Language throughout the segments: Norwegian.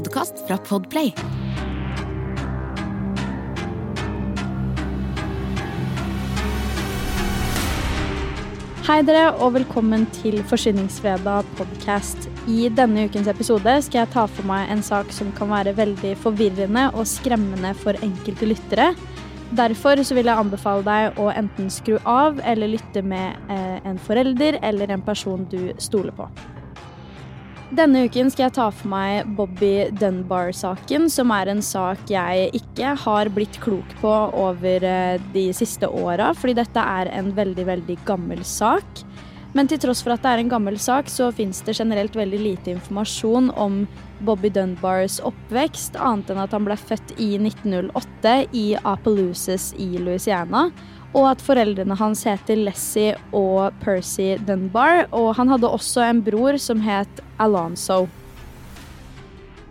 podkast fra Podplay. Hei dere, og velkommen til Forsyningsfredag podcast. I denne ukens episode skal jeg ta for meg en sak som kan være veldig forvirrende og skremmende for enkelte lyttere. Derfor vil jeg anbefale deg å enten skru av eller lytte med eh, en forelder eller en person du stoler på. Denne uken skal jeg ta for meg Bobby Dunbar-saken, som er en sak jeg ikke har blitt klok på over eh, de siste åra, fordi dette er en veldig, veldig gammel sak. Men til tross for at det er en gammel sak, så fins det generelt veldig lite informasjon om Bobby Dunbars oppvekst, annet enn at han ble født i 1908 i Appaloosas i Louisiana og at foreldrene hans heter Lessie og Percy Dunbar. Og han hadde også en bror som het Alonso.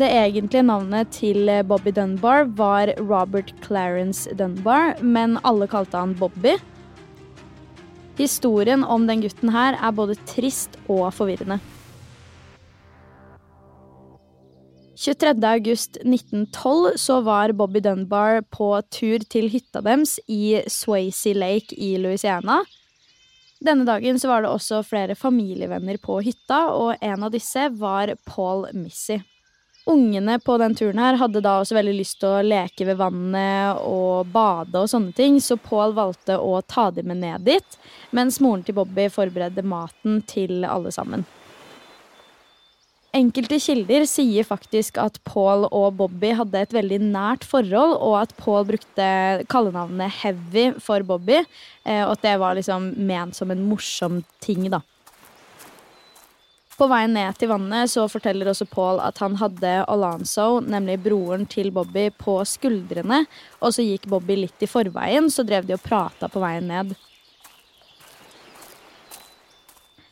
Det egentlige navnet til Bobby Dunbar var Robert Clarence Dunbar, men alle kalte han Bobby. Historien om den gutten her er både trist og forvirrende. 23.8.1912 så var Bobby Dunbar på tur til hytta deres i Swayze Lake i Louisiana. Denne dagen så var det også flere familievenner på hytta, og en av disse var Paul Missy. Ungene på den turen her hadde da også veldig lyst til å leke ved vannet og bade og sånne ting, så Paul valgte å ta dem med ned dit, mens moren til Bobby forberedte maten til alle sammen. Enkelte kilder sier faktisk at Paul og Bobby hadde et veldig nært forhold, og at Paul brukte kallenavnet Heavy for Bobby, eh, og at det var liksom ment som en morsom ting, da. På veien ned til vannet så forteller også Paul at han hadde Alonso, nemlig broren til Bobby, på skuldrene, og så gikk Bobby litt i forveien, så drev de og prata på veien ned.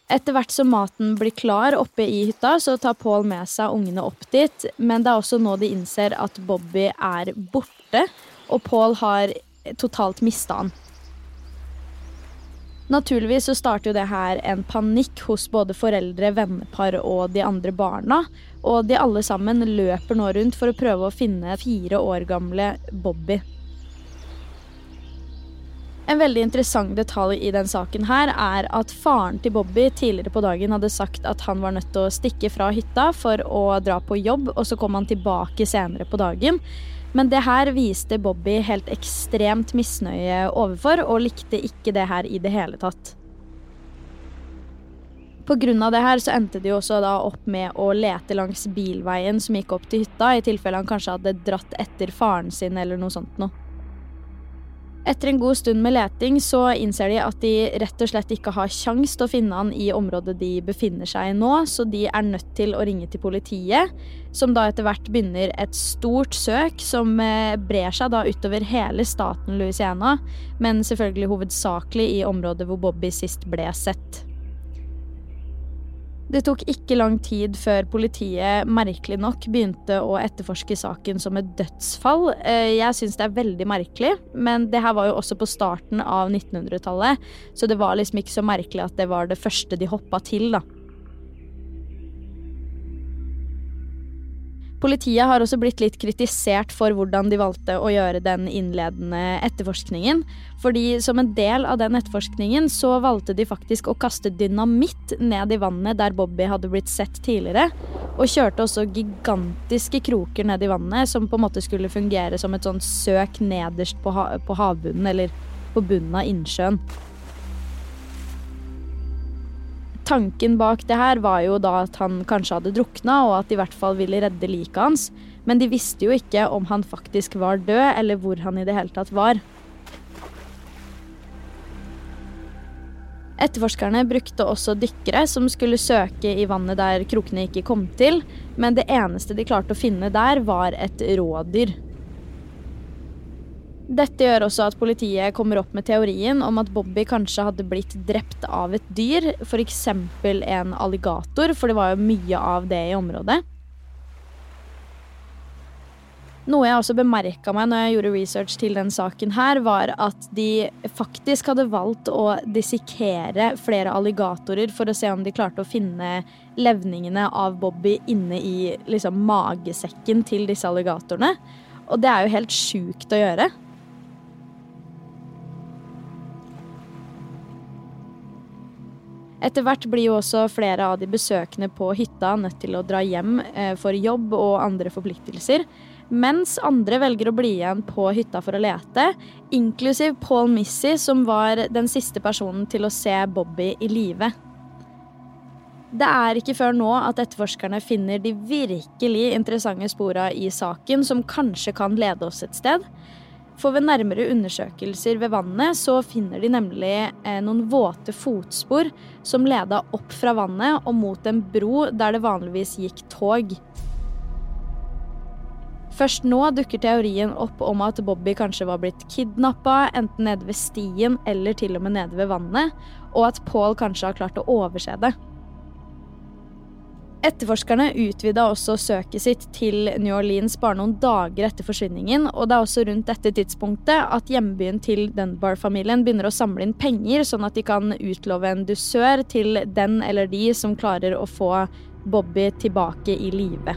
Etter hvert som maten blir klar oppe i hytta, så tar Paul med seg ungene opp dit. Men det er også nå de innser at Bobby er borte, og Paul har totalt mista han. Naturligvis så starter jo det her en panikk hos både foreldre, vennepar og de andre barna. Og de alle sammen løper nå rundt for å prøve å finne fire år gamle Bobby. En veldig interessant detalj i den saken her er at faren til Bobby tidligere på dagen hadde sagt at han var nødt til å stikke fra hytta for å dra på jobb, og så kom han tilbake senere på dagen. Men det her viste Bobby helt ekstremt misnøye overfor, og likte ikke det her i det hele tatt. Pga. det her så endte de også da opp med å lete langs bilveien som gikk opp til hytta, i tilfelle han kanskje hadde dratt etter faren sin eller noe sånt noe. Etter en god stund med leting så innser de at de rett og slett ikke har kjangs til å finne han i området de befinner seg i nå, så de er nødt til å ringe til politiet, som da etter hvert begynner et stort søk som eh, brer seg da utover hele staten Louisiana, men selvfølgelig hovedsakelig i området hvor Bobby sist ble sett. Det tok ikke lang tid før politiet merkelig nok begynte å etterforske saken som et dødsfall. Eh, jeg syns det er veldig merkelig, men det her var jo også på starten av 1900-tallet, så det var liksom ikke så merkelig at det var det første de hoppa til, da. Politiet har også blitt litt kritisert for hvordan de valgte å gjøre den innledende etterforskningen. Fordi som en del av den etterforskningen så valgte de faktisk å kaste dynamitt ned i vannet der Bobby hadde blitt sett tidligere. Og kjørte også gigantiske kroker ned i vannet som på en måte skulle fungere som et sånt søk nederst på, ha på havbunnen, eller på bunnen av innsjøen. Tanken bak det her var jo da at han kanskje hadde drukna, og at de i hvert fall ville redde liket hans. Men de visste jo ikke om han faktisk var død, eller hvor han i det hele tatt var. Etterforskerne brukte også dykkere som skulle søke i vannet der krokene ikke kom til, men det eneste de klarte å finne der, var et rådyr. Dette gjør også at politiet kommer opp med teorien om at Bobby kanskje hadde blitt drept av et dyr, f.eks. en alligator, for det var jo mye av det i området. Noe jeg også bemerka meg når jeg gjorde research til den saken her, var at de faktisk hadde valgt å dissekere flere alligatorer for å se om de klarte å finne levningene av Bobby inne i liksom, magesekken til disse alligatorene. Og det er jo helt sjukt å gjøre. Etter hvert blir jo også flere av de besøkende på hytta nødt til å dra hjem eh, for jobb og andre forpliktelser. Mens andre velger å bli igjen på hytta for å lete, inklusiv Paul Missy, som var den siste personen til å se Bobby i live. Det er ikke før nå at etterforskerne finner de virkelig interessante spora i saken, som kanskje kan lede oss et sted. For ved nærmere undersøkelser ved vannet så finner de nemlig eh, noen våte fotspor som leda opp fra vannet og mot en bro der det vanligvis gikk tog. Først nå dukker teorien opp om at Bobby kanskje var blitt kidnappa, enten nede ved stien eller til og med nede ved vannet, og at Paul kanskje har klart å overse det. Etterforskerne utvida også søket sitt til New Orleans bare noen dager etter forsvinningen, og det er også rundt dette tidspunktet at hjembyen til Dunbar-familien begynner å samle inn penger, sånn at de kan utlove en dusør til den eller de som klarer å få Bobby tilbake i live.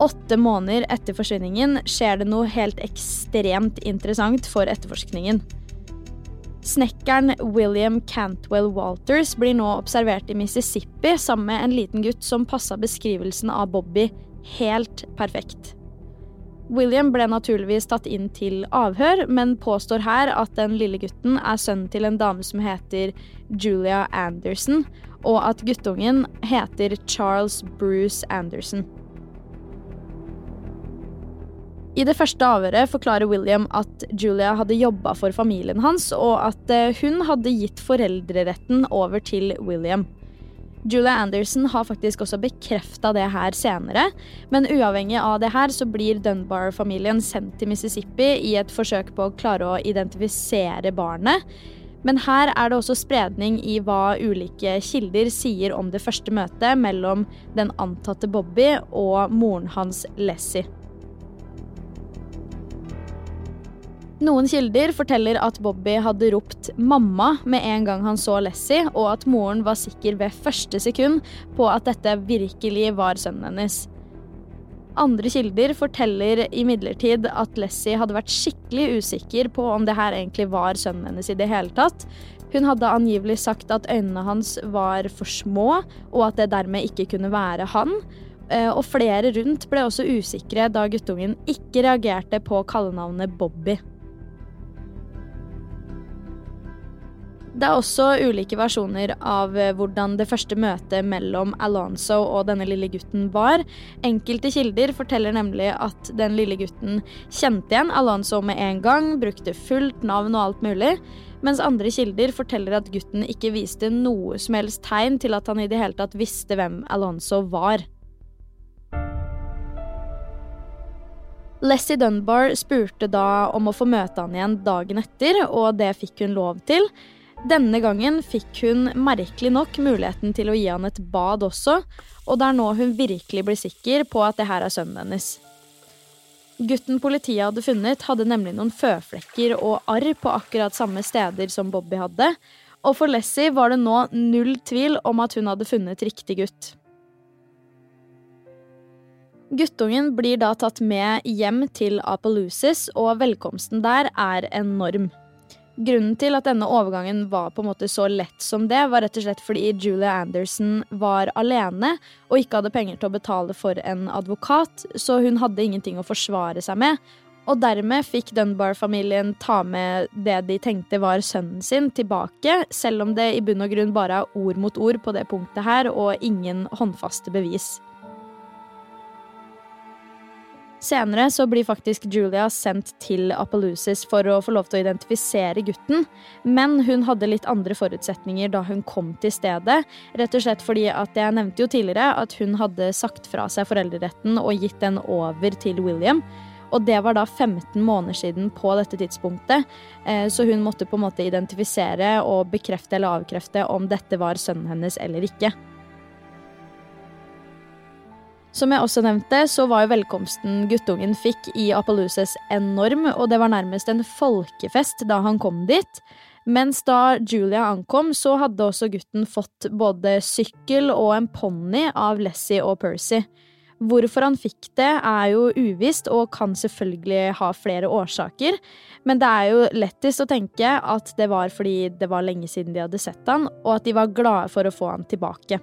Åtte måneder etter forsvinningen skjer det noe helt ekstremt interessant for etterforskningen. Snekkeren William Cantwell Walters blir nå observert i Mississippi sammen med en liten gutt som passa beskrivelsen av Bobby helt perfekt. William ble naturligvis tatt inn til avhør, men påstår her at den lille gutten er sønnen til en dame som heter Julia Anderson, og at guttungen heter Charles Bruce Anderson. I det første avhøret forklarer William at Julia hadde jobba for familien hans, og at eh, hun hadde gitt foreldreretten over til William. Julia Anderson har faktisk også bekrefta det her senere, men uavhengig av det her så blir Dunbar-familien sendt til Mississippi i et forsøk på å klare å identifisere barnet. Men her er det også spredning i hva ulike kilder sier om det første møtet mellom den antatte Bobby og moren hans Lessie. Noen kilder forteller at Bobby hadde ropt 'mamma' med en gang han så Lessie, og at moren var sikker ved første sekund på at dette virkelig var sønnen hennes. Andre kilder forteller imidlertid at Lessie hadde vært skikkelig usikker på om det her egentlig var sønnen hennes i det hele tatt. Hun hadde angivelig sagt at øynene hans var for små, og at det dermed ikke kunne være han. Eh, og flere rundt ble også usikre da guttungen ikke reagerte på kallenavnet Bobby. Det er også ulike versjoner av eh, hvordan det første møtet mellom Alonso og denne lille gutten var. Enkelte kilder forteller nemlig at den lille gutten kjente igjen Alonso med en gang, brukte fullt navn og alt mulig, mens andre kilder forteller at gutten ikke viste noe som helst tegn til at han i det hele tatt visste hvem Alonso var. Lessie Dunbar spurte da om å få møte han igjen dagen etter, og det fikk hun lov til. Denne gangen fikk hun merkelig nok muligheten til å gi han et bad også, og det er nå hun virkelig blir sikker på at det her er sønnen hennes. Gutten politiet hadde funnet, hadde nemlig noen føflekker og arr på akkurat samme steder som Bobby hadde, og for Lessie var det nå null tvil om at hun hadde funnet riktig gutt. Guttungen blir da tatt med hjem til Apaloosis, og velkomsten der er enorm. Grunnen til at denne overgangen var på en måte så lett som det, var rett og slett fordi Julia Anderson var alene og ikke hadde penger til å betale for en advokat, så hun hadde ingenting å forsvare seg med. Og dermed fikk Dunbar-familien ta med det de tenkte var sønnen sin, tilbake, selv om det i bunn og grunn bare er ord mot ord på det punktet her, og ingen håndfaste bevis. Senere så blir faktisk Julia sendt til Appaloosis for å få lov til å identifisere gutten, men hun hadde litt andre forutsetninger da hun kom til stedet. Rett og slett fordi at jeg nevnte jo tidligere at hun hadde sagt fra seg foreldreretten og gitt den over til William. Og det var da 15 måneder siden på dette tidspunktet, eh, så hun måtte på en måte identifisere og bekrefte eller avkrefte om dette var sønnen hennes eller ikke. Som jeg også nevnte, så var jo velkomsten guttungen fikk i Appaloosas enorm, og det var nærmest en folkefest da han kom dit. Mens da Julia ankom, så hadde også gutten fått både sykkel og en ponni av Lessie og Percy. Hvorfor han fikk det, er jo uvisst og kan selvfølgelig ha flere årsaker. Men det er jo lettest å tenke at det var fordi det var lenge siden de hadde sett han, og at de var glade for å få han tilbake.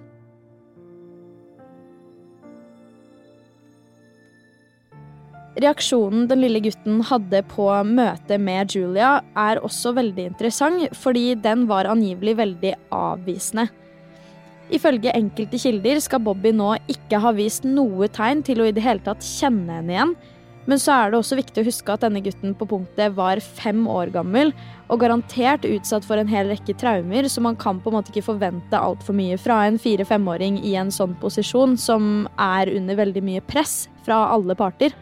Reaksjonen den lille gutten hadde på møtet med Julia, er også veldig interessant, fordi den var angivelig veldig avvisende. Ifølge enkelte kilder skal Bobby nå ikke ha vist noe tegn til å i det hele tatt kjenne henne igjen, men så er det også viktig å huske at denne gutten på punktet var fem år gammel og garantert utsatt for en hel rekke traumer, så man kan på en måte ikke forvente altfor mye fra en fire-femåring i en sånn posisjon, som er under veldig mye press fra alle parter.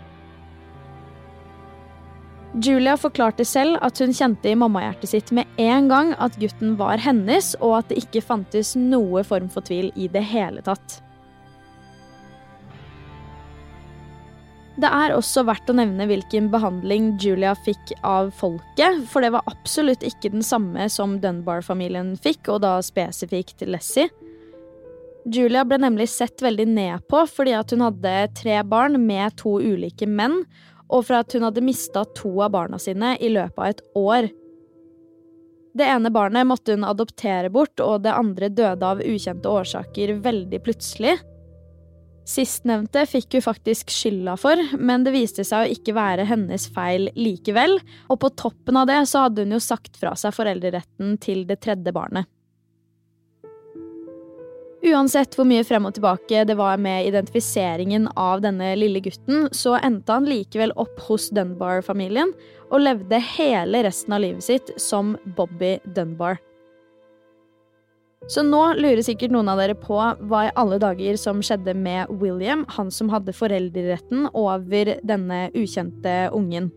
Julia forklarte selv at hun kjente i mammahjertet sitt med en gang at gutten var hennes, og at det ikke fantes noe form for tvil i det hele tatt. Det er også verdt å nevne hvilken behandling Julia fikk av folket, for det var absolutt ikke den samme som Dunbar-familien fikk, og da spesifikt Lessie. Julia ble nemlig sett veldig ned på fordi hun hadde tre barn med to ulike menn, og for at hun hadde mista to av barna sine i løpet av et år. Det ene barnet måtte hun adoptere bort, og det andre døde av ukjente årsaker veldig plutselig. Sistnevnte fikk hun faktisk skylda for, men det viste seg å ikke være hennes feil likevel, og på toppen av det så hadde hun jo sagt fra seg foreldreretten til det tredje barnet. Uansett hvor mye frem og tilbake det var med identifiseringen av denne lille gutten, så endte han likevel opp hos Dunbar-familien og levde hele resten av livet sitt som Bobby Dunbar. Så nå lurer sikkert noen av dere på hva i alle dager som skjedde med William, han som hadde foreldreretten over denne ukjente ungen.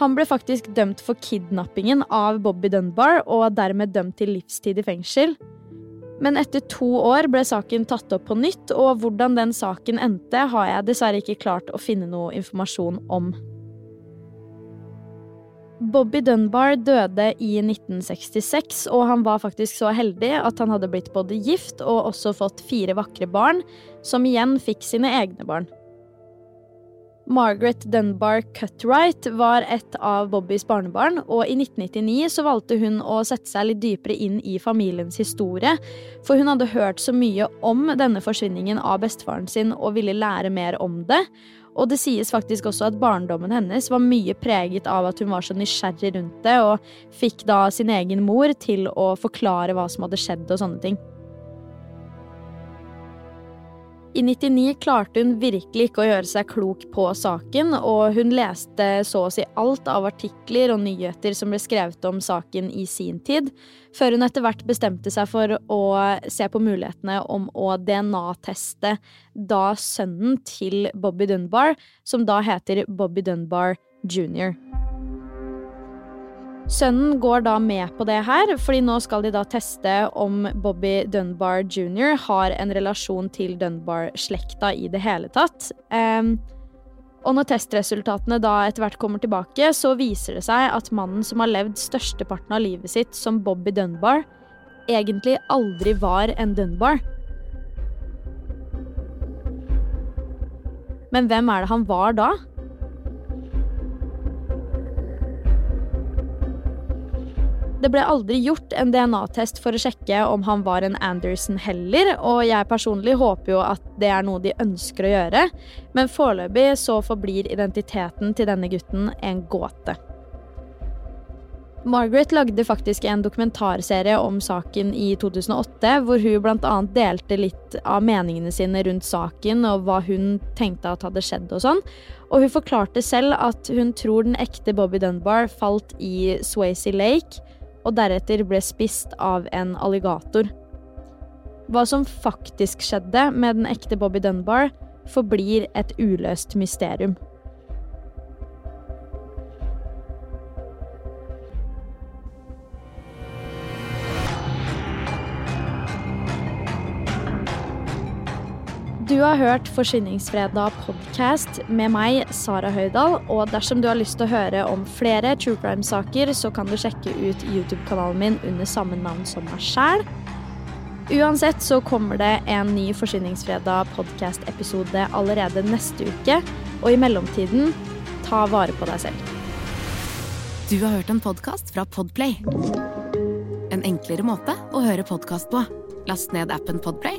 Han ble faktisk dømt for kidnappingen av Bobby Dunbar og dermed dømt til livstid i fengsel. Men etter to år ble saken tatt opp på nytt, og hvordan den saken endte, har jeg dessverre ikke klart å finne noe informasjon om. Bobby Dunbar døde i 1966, og han var faktisk så heldig at han hadde blitt både gift og også fått fire vakre barn, som igjen fikk sine egne barn. Margaret Dunbar Cutright var et av Bobbys barnebarn, og i 1999 så valgte hun å sette seg litt dypere inn i familiens historie, for hun hadde hørt så mye om denne forsvinningen av bestefaren sin og ville lære mer om det. Og det sies faktisk også at barndommen hennes var mye preget av at hun var så nysgjerrig rundt det, og fikk da sin egen mor til å forklare hva som hadde skjedd og sånne ting. I 99 klarte hun virkelig ikke å gjøre seg klok på saken, og hun leste så å si alt av artikler og nyheter som ble skrevet om saken i sin tid, før hun etter hvert bestemte seg for å se på mulighetene om å DNA-teste da sønnen til Bobby Dunbar, som da heter Bobby Dunbar jr. Sønnen går da med på det her, fordi nå skal de da teste om Bobby Dunbar jr. har en relasjon til Dunbar-slekta i det hele tatt. Um, og når testresultatene da etter hvert kommer tilbake, så viser det seg at mannen som har levd størsteparten av livet sitt som Bobby Dunbar, egentlig aldri var en Dunbar. Men hvem er det han var da? Det ble aldri gjort en DNA-test for å sjekke om han var en Anderson heller, og jeg personlig håper jo at det er noe de ønsker å gjøre, men foreløpig så forblir identiteten til denne gutten en gåte. Margaret lagde faktisk en dokumentarserie om saken i 2008, hvor hun bl.a. delte litt av meningene sine rundt saken og hva hun tenkte at hadde skjedd og sånn. Og hun forklarte selv at hun tror den ekte Bobby Dunbar falt i Swayze Lake og deretter ble spist av en alligator. Hva som faktisk skjedde med den ekte Bobby Dunbar, forblir et uløst mysterium. Du har hørt Forsyningsfredag podcast med meg, Sara Høydahl. Og dersom du har lyst til å høre om flere true crime-saker, så kan du sjekke ut YouTube-kanalen min under samme navn som meg sjæl. Uansett så kommer det en ny Forsyningsfredag podcast-episode allerede neste uke. Og i mellomtiden, ta vare på deg selv. Du har hørt en podkast fra Podplay. En enklere måte å høre podkast på. Last ned appen Podplay